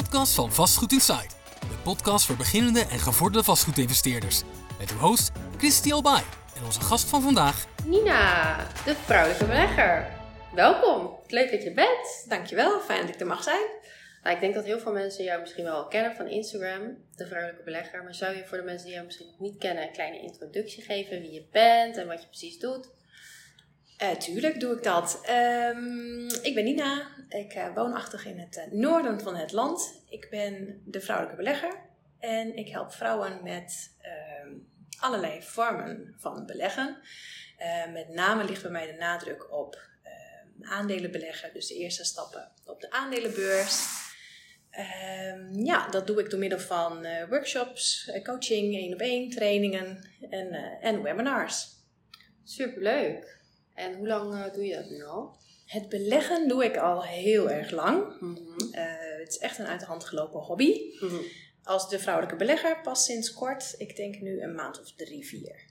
podcast van Vastgoed Insight. De podcast voor beginnende en gevorderde vastgoedinvesteerders. Met uw host Christy Albay en onze gast van vandaag... Nina, de vrouwelijke belegger. Welkom, leuk dat je bent. Dankjewel, fijn dat ik er mag zijn. Nou, ik denk dat heel veel mensen jou misschien wel kennen van Instagram, de vrouwelijke belegger. Maar zou je voor de mensen die jou misschien niet kennen een kleine introductie geven wie je bent en wat je precies doet? Uh, tuurlijk doe ik dat. Um, ik ben Nina. Ik uh, woonachtig in het uh, noorden van het land. Ik ben de vrouwelijke belegger. En ik help vrouwen met ehm, allerlei vormen van beleggen. met name ligt bij mij de nadruk op ehm, aandelen beleggen. Dus de eerste stappen op de aandelenbeurs. ja, dat doe ik door middel van workshops, coaching, één op één, trainingen en, en webinars. Superleuk. En hoe lang uh, doe je dat nu al? Het beleggen doe ik al heel erg lang. Mm -hmm. uh, het is echt een uit de hand gelopen hobby. Mm -hmm. Als de vrouwelijke belegger pas sinds kort, ik denk nu een maand of drie, vier.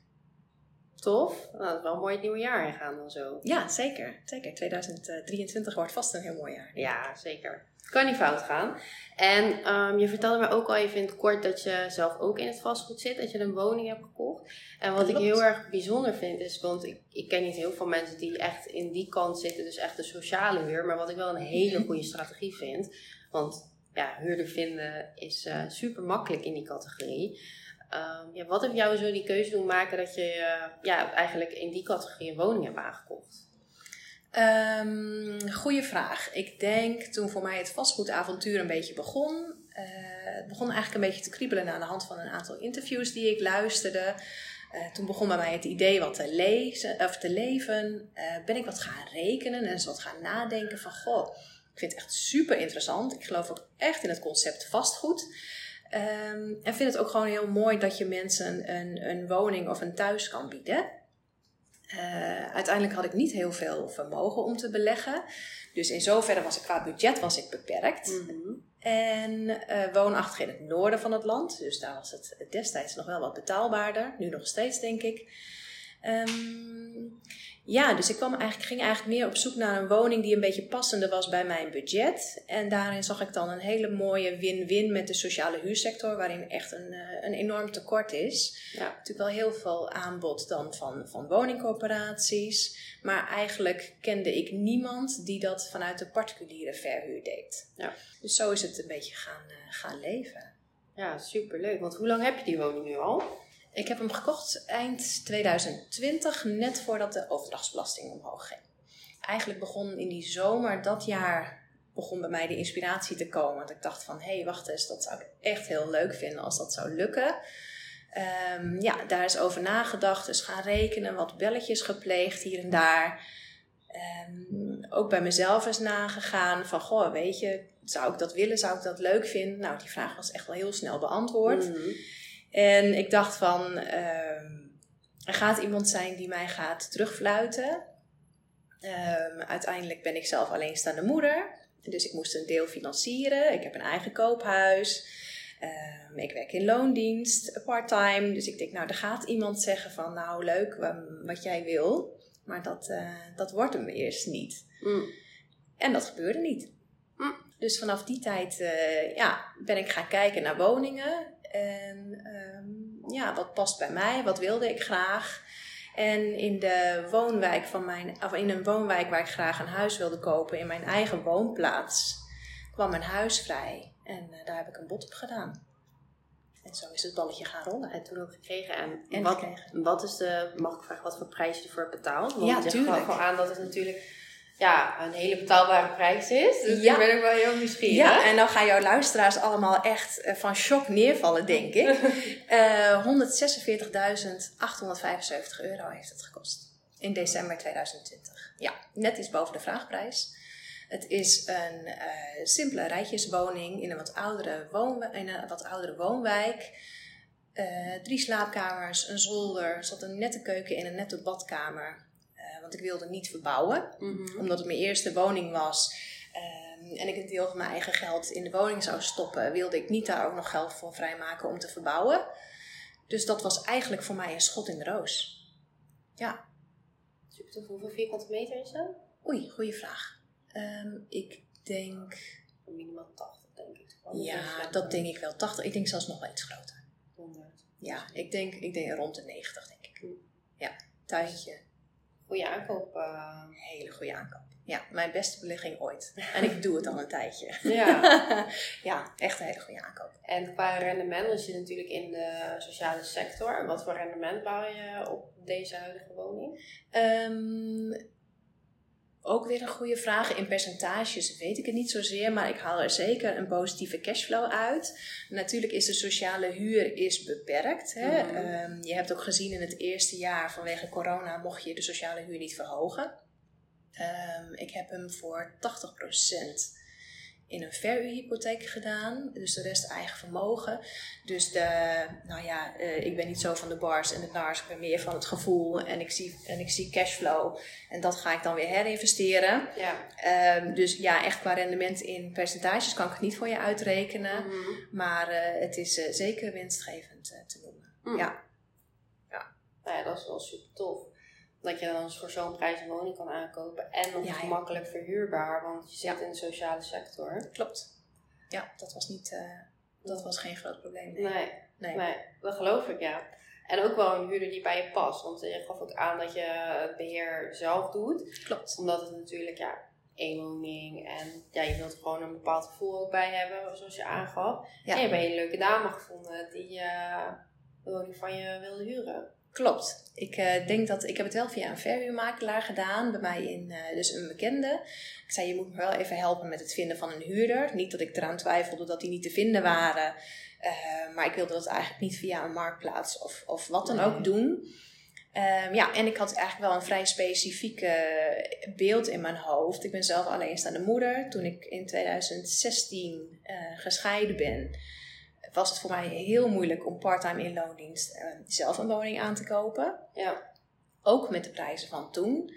Tof. Nou, dat is wel een mooi nieuwe jaar ingaan dan zo. Ja, zeker. Zeker. 2023 wordt vast een heel mooi jaar. Ja, zeker. Kan niet fout gaan. En um, je vertelde me ook al even in het kort dat je zelf ook in het vastgoed zit. Dat je een woning hebt gekocht. En wat ik heel erg bijzonder vind is, want ik, ik ken niet heel veel mensen die echt in die kant zitten. Dus echt de sociale huur. Maar wat ik wel een hele goede strategie vind. Want ja, huurder vinden is uh, super makkelijk in die categorie. Um, ja, wat heeft jou zo die keuze doen maken dat je uh, ja, eigenlijk in die categorie een woning hebt aangekocht? Um, goeie vraag. Ik denk toen voor mij het vastgoedavontuur een beetje begon. Uh, het begon eigenlijk een beetje te kriebelen aan de hand van een aantal interviews die ik luisterde. Uh, toen begon bij mij het idee wat te lezen of te leven. Uh, ben ik wat gaan rekenen en wat gaan nadenken van goh, ik vind het echt super interessant. Ik geloof ook echt in het concept vastgoed. Um, en vind het ook gewoon heel mooi dat je mensen een, een woning of een thuis kan bieden. Uh, uiteindelijk had ik niet heel veel vermogen om te beleggen. Dus in zoverre was ik qua budget was ik beperkt. Mm -hmm. En uh, woonachtig in het noorden van het land. Dus daar was het destijds nog wel wat betaalbaarder. Nu nog steeds, denk ik. Um, ja, dus ik kwam eigenlijk, ging eigenlijk meer op zoek naar een woning die een beetje passender was bij mijn budget. En daarin zag ik dan een hele mooie win-win met de sociale huursector, waarin echt een, een enorm tekort is. Ja. Natuurlijk wel heel veel aanbod dan van, van woningcorporaties. Maar eigenlijk kende ik niemand die dat vanuit de particuliere verhuur deed. Ja. Dus zo is het een beetje gaan, uh, gaan leven. Ja, superleuk. Want hoe lang heb je die woning nu al? Ik heb hem gekocht eind 2020, net voordat de overdrachtsbelasting omhoog ging. Eigenlijk begon in die zomer dat jaar begon bij mij de inspiratie te komen. Want ik dacht van, hé, hey, wacht eens, dat zou ik echt heel leuk vinden als dat zou lukken. Um, ja, daar is over nagedacht, dus gaan rekenen, wat belletjes gepleegd hier en daar. Um, ook bij mezelf is nagegaan van, goh, weet je, zou ik dat willen, zou ik dat leuk vinden? Nou, die vraag was echt wel heel snel beantwoord. -hmm. En ik dacht van, um, er gaat iemand zijn die mij gaat terugfluiten. Um, uiteindelijk ben ik zelf alleenstaande moeder. Dus ik moest een deel financieren. Ik heb een eigen koophuis. Um, ik werk in loondienst, part-time. Dus ik denk, nou, er gaat iemand zeggen van, nou, leuk wat jij wil. Maar dat, uh, dat wordt hem eerst niet. Mm. En dat gebeurde niet. Mm. Dus vanaf die tijd uh, ja, ben ik gaan kijken naar woningen. En um, ja, wat past bij mij? Wat wilde ik graag? En in de woonwijk van mijn, of in een woonwijk waar ik graag een huis wilde kopen, in mijn eigen woonplaats, kwam een huis vrij. En uh, daar heb ik een bod op gedaan. En zo is het balletje gaan rollen. En toen ook gekregen. En, en wat, gekregen. wat is de, mag ik vragen wat voor prijs je ervoor betaalt? Want ja, je tuurlijk. gewoon aan dat het natuurlijk ja, een hele betaalbare prijs is. Dus Ja. daar ben ik wel heel nieuwsgierig. Ja, en dan gaan jouw luisteraars allemaal echt eh, van shock neervallen, denk ik. Eh 146.875 euro heeft het gekost. In december 2020. Ja, net iets boven de vraagprijs. Het is een eh, simpele rijtjeswoning in een wat oudere, woonwa- in een wat oudere woonwijk. Eh, drie slaapkamers, een zolder, er zat een nette keuken in, een nette badkamer. Want ik wilde niet verbouwen, Mhm. omdat het mijn eerste woning was. ehm, en ik een deel van mijn eigen geld in de woning zou stoppen, wilde ik niet daar ook nog geld voor vrijmaken om te verbouwen. Dus dat was eigenlijk voor mij een schot in de roos. Ja, Super. Hoeveel vierkante meter is dat? oei, goede vraag. Ehm, ik denk Minimaal minimaal 80, denk ik. Ja, dat denk ik wel. 80, ik denk zelfs nog wel iets groter. 100. Ja, ik denk, ik denk rond de 90, denk ik. Ja, tuintje. Goede aankoop. Uh... Hele goede aankoop. Ja, mijn beste belegging ooit. En ik doe het al een tijdje. Ja. ja, echt een hele goede aankoop. En qua rendement, dan zit natuurlijk in de sociale sector. Wat voor rendement bouw je op deze huidige woning? Um, ook weer een goede vraag. In percentages weet ik het niet zozeer, maar ik haal er zeker een positieve cashflow uit. Natuurlijk is de sociale huur is beperkt. Hè? Mhm. Ehm, je hebt ook gezien in het eerste jaar vanwege corona mocht je de sociale huur niet verhogen. Um, ik heb hem voor 80% in een verhuurhypotheek gedaan. Dus de rest eigen vermogen. Dus de, nou ja, uh, ik ben niet zo van de bars en de nars. Ik ben meer van het gevoel en ik zie, en ik zie cashflow. En dat ga ik dan weer herinvesteren. Ja. Um, dus ja, echt qua rendement in percentages kan ik het niet voor je uitrekenen. Mhm. Maar uh, het is uh, zeker winstgevend te noemen. Mm. Ja. ja. Nou ja, dat is wel super tof dat je dan voor zo'n prijs een woning kan aankopen. En nog Ja, ja. makkelijk verhuurbaar, want je zit Ja. in de sociale sector. Klopt. Ja, dat was, niet, eh, dat was geen groot probleem. Nee. Nee, Nee. nee, dat geloof ik, ja. En ook wel een huurder die bij je past. Want je gaf ook aan dat je het beheer zelf doet. Klopt. Omdat het natuurlijk, ja, één woning. En ja, je wilt er gewoon een bepaald gevoel ook bij hebben, zoals je aangaf. Ja. En je hebt een leuke dame gevonden die eh, de woning van je wilde huren. Klopt. Ik eh, denk dat ik heb het wel via een verhuurmakelaar gedaan, bij mij in eh, dus een bekende. Ik zei je moet me wel even helpen met het vinden van een huurder. Niet dat ik eraan twijfelde dat die niet te vinden waren, eh, maar ik wilde dat eigenlijk niet via een marktplaats of, of wat dan Nee. ook doen. Ehm, ja, en ik had eigenlijk wel een vrij specifieke beeld in mijn hoofd. Ik ben zelf alleenstaande moeder. Toen ik in 2016 eh, gescheiden ben, was het voor mij heel moeilijk om parttime in loondienst eh, zelf een woning aan te kopen. Ja, Ook met de prijzen van toen.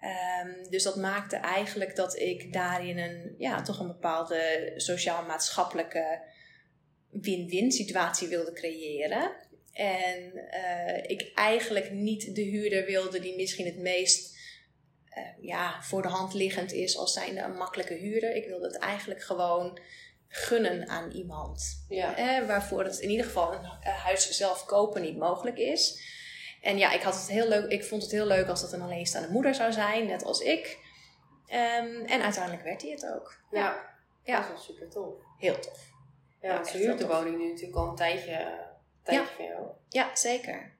Ehm, dus dat maakte eigenlijk dat ik daarin een, ja, toch een bepaalde sociaal-maatschappelijke win-win situatie wilde creëren. En eh, ik eigenlijk niet de huurder wilde die misschien het meest eh, ja, voor de hand liggend is als zijnde een makkelijke huurder. Ik wilde het eigenlijk gewoon gunnen aan iemand. ja. Eh, waarvoor het in ieder geval een eh, huis zelf kopen niet mogelijk is. En ja, ik, had het heel leuk, ik vond het heel leuk als dat een alleenstaande moeder zou zijn, net als ik. Ehm, en uiteindelijk werd hij het ook. ja. Ja. Dat wel super tof. Heel tof. Ja, ze huurt de woning nu natuurlijk al een tijdje, tijdje van jou. Ja, zeker.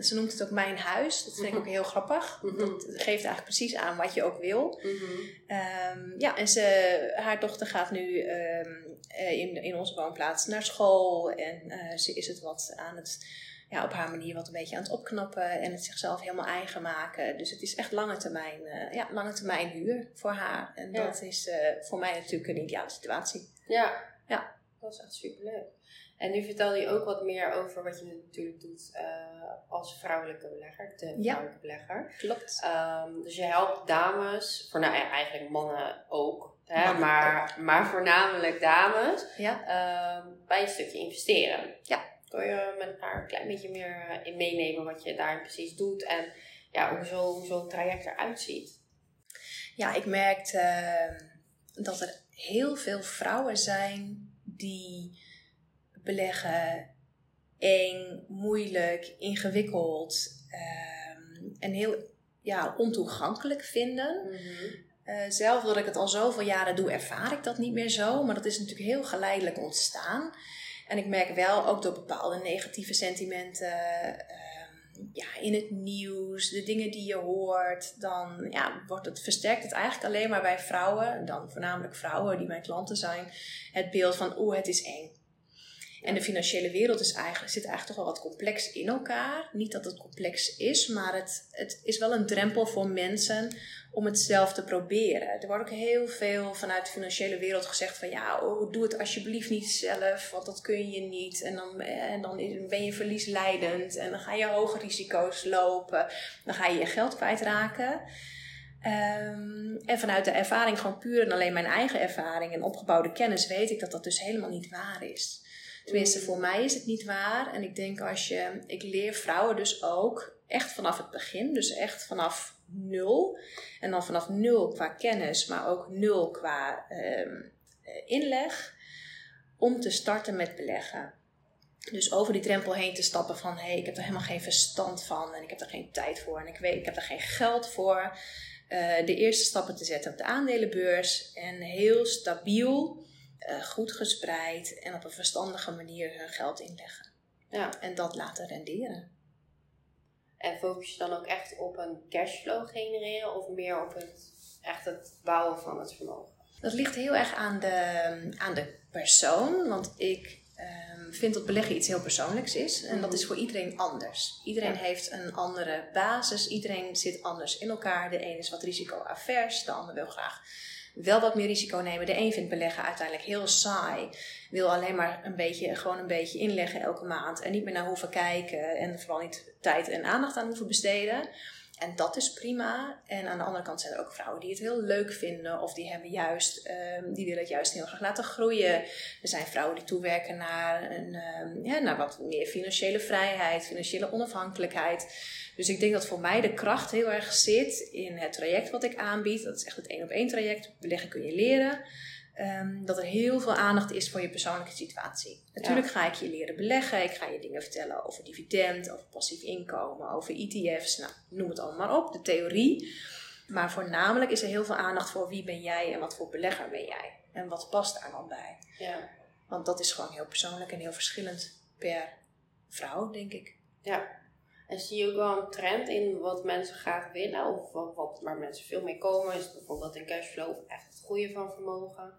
Ze noemt het ook mijn huis. Dat vind ik ook heel grappig. Mhm. Dat geeft eigenlijk precies aan wat je ook wil. Mhm. Ehm, ja, en ze, haar dochter gaat nu ehm, eh, in, in onze woonplaats naar school. En eh, ze is het wat aan het, ja, op haar manier wat een beetje aan het opknappen. En het zichzelf helemaal eigen maken. Dus het is echt lange termijn, eh, ja, lange termijn huur voor haar. En Ja. dat is voor mij natuurlijk een ideale situatie. Ja. Ja. Dat is echt super leuk. En nu vertelde je ook wat meer over wat je natuurlijk doet eh, als vrouwelijke belegger, de Ja. vrouwelijke belegger. Klopt. Ehm, dus je helpt dames, voor nou ja, eigenlijk mannen ook, hè, Mannen maar, maar voornamelijk dames, Ja. ehm, bij een stukje investeren. Ja. Kun je met elkaar een klein beetje meer eh, in meenemen wat je daar precies doet en ja, hoe zo- hoe zo'n traject eruit ziet? Ja, ik merkte eh, dat er heel veel vrouwen zijn die beleggen eng, moeilijk, ingewikkeld ehm, en heel ja, ontoegankelijk vinden. Eh, zelf, dat ik het al zoveel jaren doe, ervaar ik dat niet meer zo. Maar dat is natuurlijk heel geleidelijk ontstaan. En ik merk wel ook door bepaalde negatieve sentimenten ehm, ja, in het nieuws, de dingen die je hoort, dan ja, wordt het, versterkt het eigenlijk alleen maar bij vrouwen, dan voornamelijk vrouwen die mijn klanten zijn, het beeld van oeh, het is eng. En de financiële wereld is eigenlijk, zit eigenlijk toch wel wat complex in elkaar. Niet dat het complex is, maar het, het is wel een drempel voor mensen om het zelf te proberen. Er wordt ook heel veel vanuit de financiële wereld gezegd van ja, oh, doe het alsjeblieft niet zelf, want dat kun je niet. En dan, en dan ben je verliesleidend en dan ga je hoge risico's lopen. Dan ga je je geld kwijtraken. Ehm, en vanuit de ervaring, gewoon puur en alleen mijn eigen ervaring en opgebouwde kennis, weet ik dat dat dus helemaal niet waar is. Tenminste, voor mij is het niet waar. En ik denk als je, ik leer vrouwen dus ook echt vanaf het begin, dus echt vanaf nul. En dan vanaf nul qua kennis, maar ook nul qua ehm, inleg om te starten met beleggen. Dus over die drempel heen te stappen van hé, hey, ik heb er helemaal geen verstand van en ik heb er geen tijd voor en ik weet, ik heb er geen geld voor. Uh, de eerste stappen te zetten op de aandelenbeurs en heel stabiel, uh, goed gespreid en op een verstandige manier hun geld inleggen. Ja. En dat laten renderen. En focus je dan ook echt op een cashflow genereren of meer op het, echt het bouwen van het vermogen? Dat ligt heel erg aan de, aan de persoon, want ik um, vind dat beleggen iets heel persoonlijks is. En dat is voor iedereen anders. Iedereen heeft een andere basis, iedereen zit anders in elkaar. De een is wat risicoavers, de ander wil graag wel wat meer risico nemen. De een vindt beleggen uiteindelijk heel saai. Wil alleen maar een beetje, gewoon een beetje inleggen elke maand. En niet meer naar hoeven kijken. En vooral niet tijd en aandacht aan hoeven besteden. En dat is prima. En aan de andere kant zijn er ook vrouwen die het heel leuk vinden. Of die hebben juist, um, die willen het juist heel graag laten groeien. Er zijn vrouwen die toewerken naar, een, um, ja, naar wat meer financiële vrijheid, financiële onafhankelijkheid. Dus ik denk dat voor mij de kracht heel erg zit in het traject wat ik aanbied. Dat is echt het één op één traject. Beleggen kun je leren. Um, dat er heel veel aandacht is voor je persoonlijke situatie. Natuurlijk ga ik je leren beleggen. Ik ga je dingen vertellen over dividend, over passief inkomen, over ETF's. Nou, noem het allemaal maar op, de theorie. Maar voornamelijk is er heel veel aandacht voor wie ben jij en wat voor belegger ben jij. En wat past daar dan bij. Ja. Want dat is gewoon heel persoonlijk en heel verschillend per vrouw, denk ik. Ja. En zie je ook wel een trend in wat mensen graag willen? Of wat, wat waar mensen veel mee komen? Is bijvoorbeeld in cashflow echt groeien van vermogen?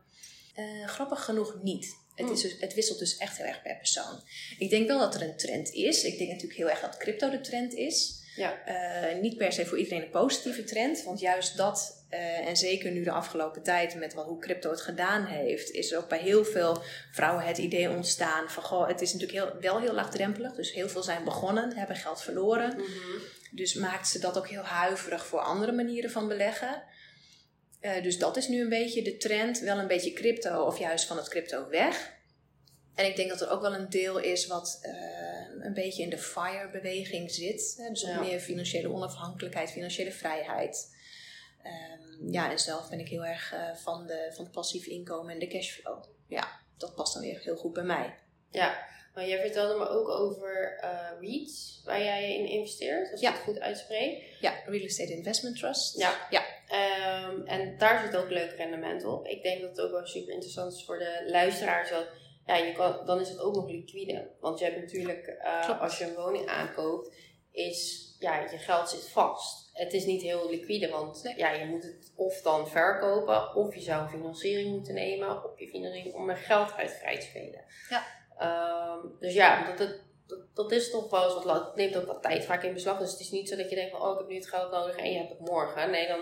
Uh, grappig genoeg niet. Het, is hmm. dus, het wisselt dus echt heel erg per persoon. Ik denk wel dat er een trend is. Ik denk natuurlijk heel erg dat crypto de trend is. Ja. Uh, niet per se voor iedereen een positieve trend, want juist dat, uh, en zeker nu de afgelopen tijd met wat, hoe crypto het gedaan heeft, is er ook bij heel veel vrouwen het idee ontstaan van goh, het is natuurlijk heel, wel heel laagdrempelig, dus heel veel zijn begonnen, hebben geld verloren. Mm -hmm. Dus maakt ze dat ook heel huiverig voor andere manieren van beleggen. Uh, dus dat is nu een beetje de trend, wel een beetje crypto of juist van het crypto weg. En ik denk dat er ook wel een deel is wat een beetje in de FIRE-beweging zit. Hè? Dus ja. meer financiële onafhankelijkheid, financiële vrijheid. Um, ja, en zelf ben ik heel erg uh, van, de, van het passief inkomen en de cashflow. Ja, dat past dan weer heel goed bij mij. Ja, maar jij vertelde me ook over uh, REITs, waar jij in investeert, als ja. ik het goed uitspreek. Ja, Real Estate Investment Trust. Ja. ja. Um, en daar zit ook leuk rendement op. Ik denk dat het ook wel super interessant is voor de luisteraars. Dat ja, je kan, dan is het ook nog liquide. Want je hebt natuurlijk, uh, als je een woning aankoopt, is ja, je geld zit vast. Het is niet heel liquide, want ja, je moet het of dan verkopen, of je zou financiering moeten nemen op je financiering om er geld uit vrij te spelen. Ja. Um, dus ja, dat, dat, dat, dat, is toch wel eens wat, het neemt ook wat tijd vaak in beslag. Dus het is niet zo dat je denkt van, oh ik heb nu het geld nodig en je hebt het morgen. Nee, dan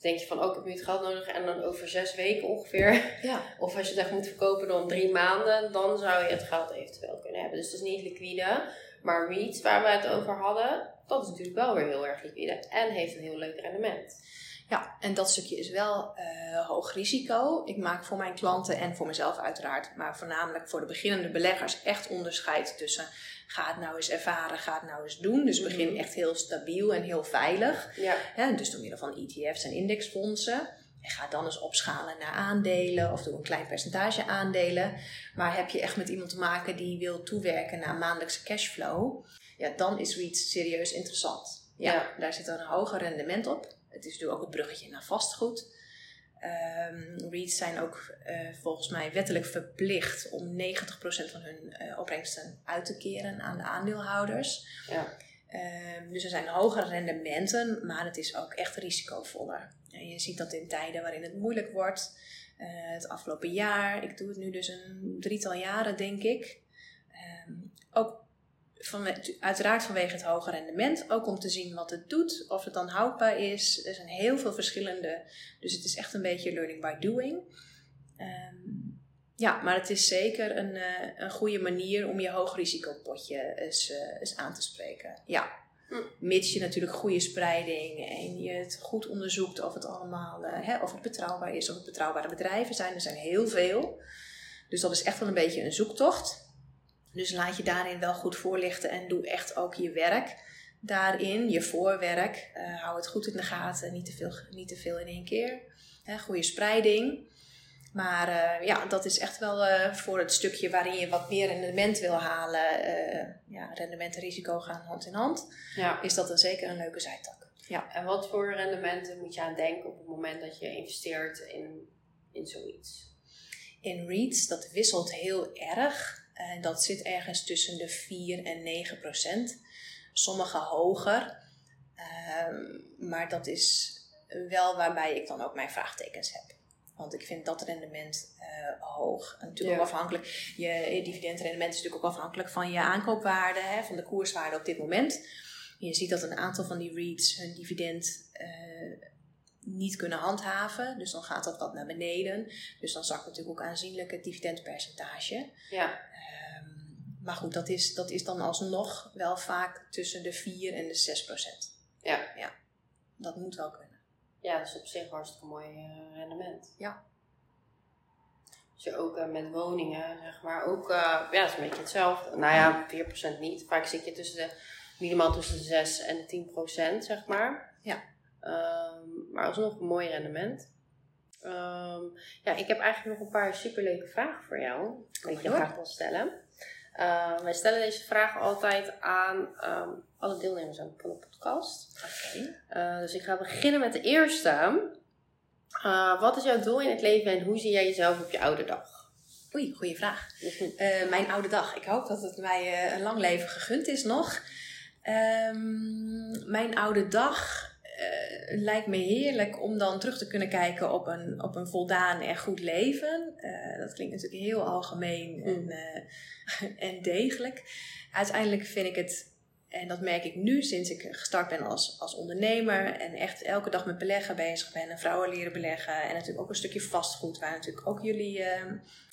denk je van, oh, ik heb nu het geld nodig en dan over zes weken ongeveer. Ja. Of als je het echt moet verkopen dan drie maanden, dan zou je het geld eventueel kunnen hebben. Dus het is niet liquide. Maar REITs, waar we het over hadden, dat is natuurlijk wel weer heel erg liquide en heeft een heel leuk rendement. Ja, en dat stukje is wel uh, hoog risico. Ik maak voor mijn klanten en voor mezelf uiteraard, maar voornamelijk voor de beginnende beleggers echt onderscheid tussen ga het nou eens ervaren, ga het nou eens doen. Dus begin mhm. echt heel stabiel en heel veilig. Ja. dus door middel van ETF's en indexfondsen. En ga dan eens opschalen naar aandelen of doe een klein percentage aandelen. Maar heb je echt met iemand te maken die wil toewerken naar maandelijkse cashflow, ja, dan is REITs serieus interessant. Ja, ja. daar zit een hoger rendement op. Het is natuurlijk ook het bruggetje naar vastgoed. Um, REITs zijn ook uh, volgens mij wettelijk verplicht om 90% van hun uh, opbrengsten uit te keren aan de aandeelhouders. Ja. Um, dus er zijn hogere rendementen, maar het is ook echt risicovoller. En je ziet dat in tijden waarin het moeilijk wordt. Uh, het afgelopen jaar, ik doe het nu dus een drietal jaren denk ik. Um, ook van, uiteraard vanwege het hoge rendement, ook om te zien wat het doet, of het dan houdbaar is. Er zijn heel veel verschillende, dus het is echt een beetje learning by doing. Um, ja, maar het is zeker een, uh, een goede manier om je hoogrisicopotje eens, uh, eens aan te spreken. Ja, hm. mits je natuurlijk goede spreiding en je het goed onderzoekt of het allemaal, uh, hè, of het betrouwbaar is, of het betrouwbare bedrijven zijn. Er zijn heel veel. Dus dat is echt wel een beetje een zoektocht. Dus laat je daarin wel goed voorlichten en doe echt ook je werk daarin, je voorwerk. Uh, hou het goed in de gaten, niet te veel, niet te veel in één keer. Goede spreiding. Maar eh, ja, dat is echt wel eh, voor het stukje waarin je wat meer rendement wil halen. eh, ja, rendement en risico gaan hand in hand. Ja. Is dat dan zeker een leuke zijtak. Ja. En wat voor rendementen moet je aan denken op het moment dat je investeert in, in zoiets? In REITs, dat wisselt heel erg. En dat zit ergens tussen de 4 en 9 procent. Sommige hoger. Ehm, maar dat is wel waarbij ik dan ook mijn vraagtekens heb. Want ik vind dat rendement eh, hoog. En natuurlijk Ja. afhankelijk. Je, je dividendrendement is natuurlijk ook afhankelijk van je aankoopwaarde, hè, van de koerswaarde op dit moment. Je ziet dat een aantal van die REITs hun dividend eh, niet kunnen handhaven. Dus dan gaat dat wat naar beneden. Dus dan zakt natuurlijk ook aanzienlijk het dividendpercentage. Ja. Ehm, maar goed, dat is, dat is dan alsnog wel vaak tussen de 4 en de 6 procent. Ja. ja. Dat moet wel kunnen. Ja, dat is op zich hartstikke mooi eh, rendement. Ja. Dus je ook eh, met woningen, zeg maar, ook, eh, ja, dat is een beetje hetzelfde. Nou ja, 4% niet. Vaak zit je tussen de, minimaal tussen de 6 en de 10%, zeg maar. Ja. Ehm, maar alsnog een mooi rendement. Ehm, ja, ik heb eigenlijk nog een paar superleuke vragen voor jou. Die ik je door. graag wil stellen. Ehm, wij stellen deze vragen altijd aan ehm, alle deelnemers aan de podcast. Oké. Uh, dus ik ga beginnen met de eerste. Uh, wat is jouw doel in het leven en hoe zie jij jezelf op je oude dag? Oei, goede vraag. Uh, mijn oude dag. Ik hoop dat het mij uh, een lang leven gegund is nog. Um, mijn oude dag uh, lijkt me heerlijk om dan terug te kunnen kijken op een, op een voldaan en goed leven. Uh, dat klinkt natuurlijk heel algemeen en, uh, en degelijk. Uiteindelijk vind ik het, en dat merk ik nu sinds ik gestart ben als, als ondernemer en echt elke dag met beleggen bezig ben en vrouwen leren beleggen en natuurlijk ook een stukje vastgoed waar natuurlijk ook jullie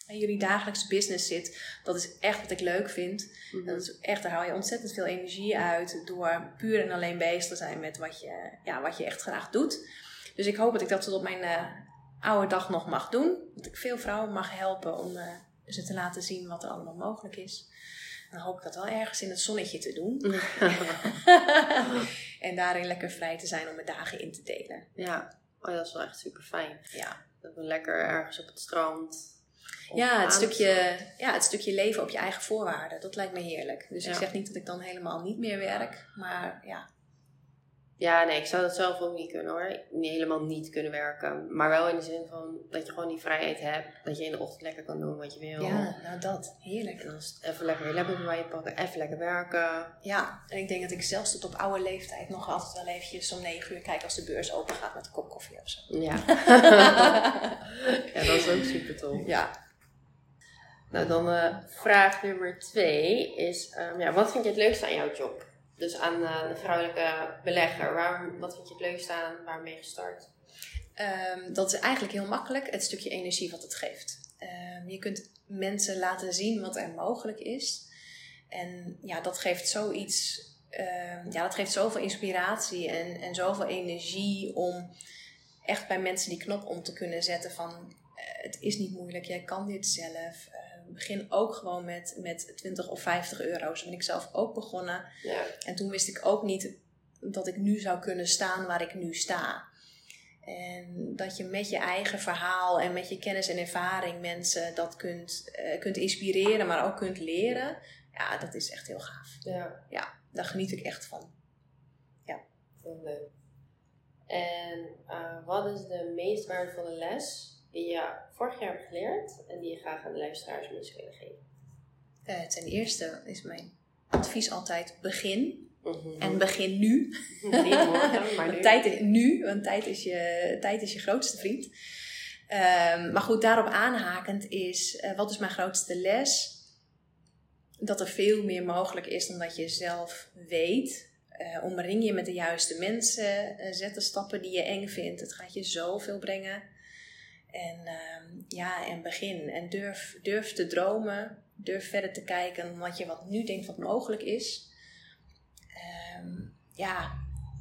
en jullie dagelijkse business zit, dat is echt wat ik leuk vind. Mm-hmm. Dat is echt, daar haal je ontzettend veel energie uit door puur en alleen bezig te zijn met wat je, ja, wat je echt graag doet. Dus ik hoop dat ik dat tot op mijn uh, oude dag nog mag doen. Dat ik veel vrouwen mag helpen om uh, ze te laten zien wat er allemaal mogelijk is. Dan hoop ik dat wel ergens in het zonnetje te doen. en daarin lekker vrij te zijn om mijn dagen in te delen. Ja, oh, dat is wel echt super fijn. Ja. Dat we lekker ergens op het strand ja het, stukje, ja, het stukje leven op je eigen voorwaarden, dat lijkt me heerlijk. Dus ja. ik zeg niet dat ik dan helemaal niet meer werk, maar ja. Ja, nee, ik zou dat zelf ook niet kunnen hoor. Niet helemaal niet kunnen werken. Maar wel in de zin van dat je gewoon die vrijheid hebt. Dat je in de ochtend lekker kan doen wat je wil. Ja, nou dat. Heerlijk. En dan even lekker je laptop bij je pakken. Even lekker werken. Ja, en ik denk dat ik zelfs tot op oude leeftijd nog altijd wel eventjes om negen uur kijk als de beurs open gaat met een kop koffie of zo. Ja. ja, dat is ook super tof. Ja. Nou, dan uh, vraag nummer twee is, um, ja, wat vind je het leukste aan jouw job? Dus aan uh, de vrouwelijke belegger. Waar, wat vind je het leukste aan? Waar ben je gestart? Um, dat is eigenlijk heel makkelijk, het stukje energie wat het geeft. Um, je kunt mensen laten zien wat er mogelijk is. En ja, dat geeft zoiets, ja, dat geeft zoveel inspiratie en, en zoveel energie om echt bij mensen die knop om te kunnen zetten van uh, het is niet moeilijk, jij kan dit zelf begin ook gewoon met, met 20 of 50 euro. Zo ben ik zelf ook begonnen. Ja. En toen wist ik ook niet dat ik nu zou kunnen staan waar ik nu sta. En dat je met je eigen verhaal en met je kennis en ervaring mensen dat kunt, uh, kunt inspireren, maar ook kunt leren. Ja, dat is echt heel gaaf. Ja, ja daar geniet ik echt van. Ja. Heel leuk. En uh, wat is de meest waardevolle les die je vorig jaar hebt geleerd en die je graag aan de luisteraars mee zou willen geven? Uh, ten eerste is mijn advies altijd begin. Mm-hmm. En begin nu. Niet morgen, maar nu. tijd is nu, want tijd is je, tijd is je grootste vriend. Um, maar goed, daarop aanhakend is, uh, wat is mijn grootste les? Dat er veel meer mogelijk is dan dat je zelf weet. Uh, omring je met de juiste mensen. Uh, zet de stappen die je eng vindt. Het gaat je zoveel brengen. En uh, ja, en begin. En durf, durf te dromen. Durf verder te kijken wat je wat nu denkt wat mogelijk is. Um, ja,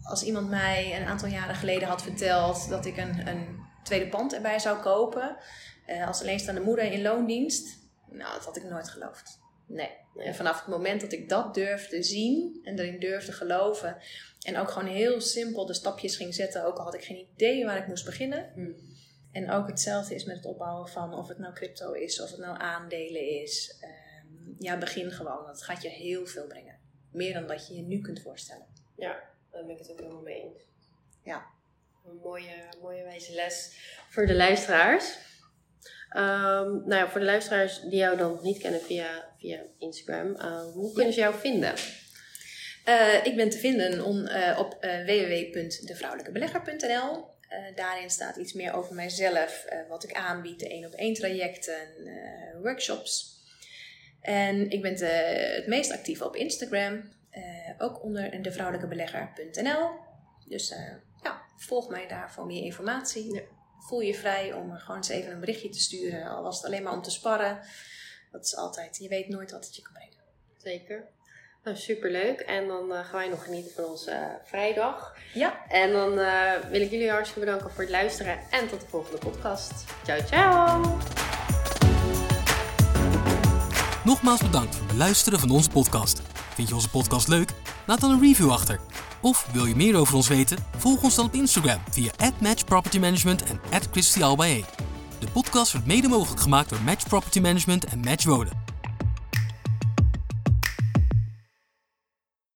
als iemand mij een aantal jaren geleden had verteld dat ik een, een tweede pand erbij zou kopen. Uh, als alleenstaande moeder in loondienst. Nou, dat had ik nooit geloofd. Nee. nee. En vanaf het moment dat ik dat durfde zien en erin durfde geloven. En ook gewoon heel simpel de stapjes ging zetten. Ook al had ik geen idee waar ik moest beginnen. Hmm. En ook hetzelfde is met het opbouwen van of het nou crypto is, of het nou aandelen is. Ehm, ja, begin gewoon. Dat gaat je heel veel brengen. Meer dan dat je je nu kunt voorstellen. Ja, daar ben ik het ook helemaal mee eens. Ja. Een mooie, mooie wijze les voor de luisteraars. Ehm, nou ja, voor de luisteraars die jou dan niet kennen via, via Instagram, uh, hoe kunnen ze jou vinden? Uh, ik ben te vinden on, uh, op www.devrouwelijkebelegger.nl. daarin staat iets meer over mijzelf, wat ik aanbied, de één op één trajecten, workshops. En ik ben te, het meest actief op Instagram, ook onder devrouwelijkebelegger.nl. Dus ja, volg mij daar voor meer informatie. Ja voel je vrij om gewoon eens even een berichtje te sturen. Al was het alleen maar om te sparren. Dat is altijd, je weet nooit wat het je kan brengen. Zeker. Nou, superleuk. En dan uh, gaan wij nog genieten van onze uh, vrijdag. Ja. En dan uh, wil ik jullie hartstikke bedanken voor het luisteren. En tot de volgende podcast. Ciao, ciao. Nogmaals bedankt voor het beluisteren van onze podcast. Vind je onze podcast leuk? Laat dan een review achter. Of wil je meer over ons weten? Volg ons dan op Instagram via @matchpropertymanagement en @christialbae. De podcast wordt mede mogelijk gemaakt door Match Property Management en Match Wonen.